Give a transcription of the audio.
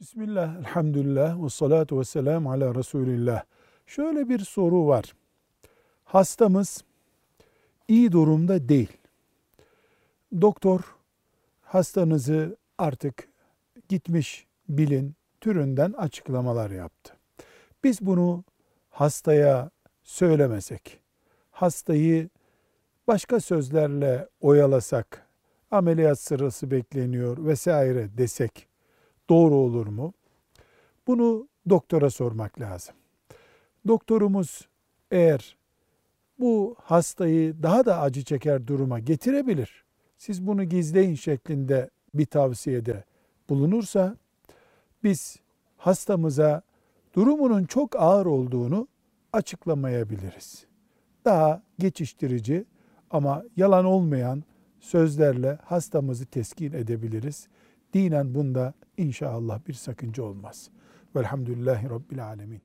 Bismillah, elhamdülillah ve salatu ve selamu ala Resulillah. Şöyle bir soru var. Hastamız iyi durumda değil. Doktor hastanızı artık gitmiş bilin türünden açıklamalar yaptı. Biz bunu hastaya söylemesek, hastayı başka sözlerle oyalasak, ameliyat sırası bekleniyor vesaire desek doğru olur mu? Bunu doktora sormak lazım. Doktorumuz eğer bu hastayı daha da acı çeker duruma getirebilir. Siz bunu gizleyin şeklinde bir tavsiyede bulunursa biz hastamıza durumunun çok ağır olduğunu açıklamayabiliriz. Daha geçiştirici ama yalan olmayan sözlerle hastamızı teskin edebiliriz. Dinen bunda inşallah bir sakınca olmaz. Velhamdülillahi Rabbil Alemin.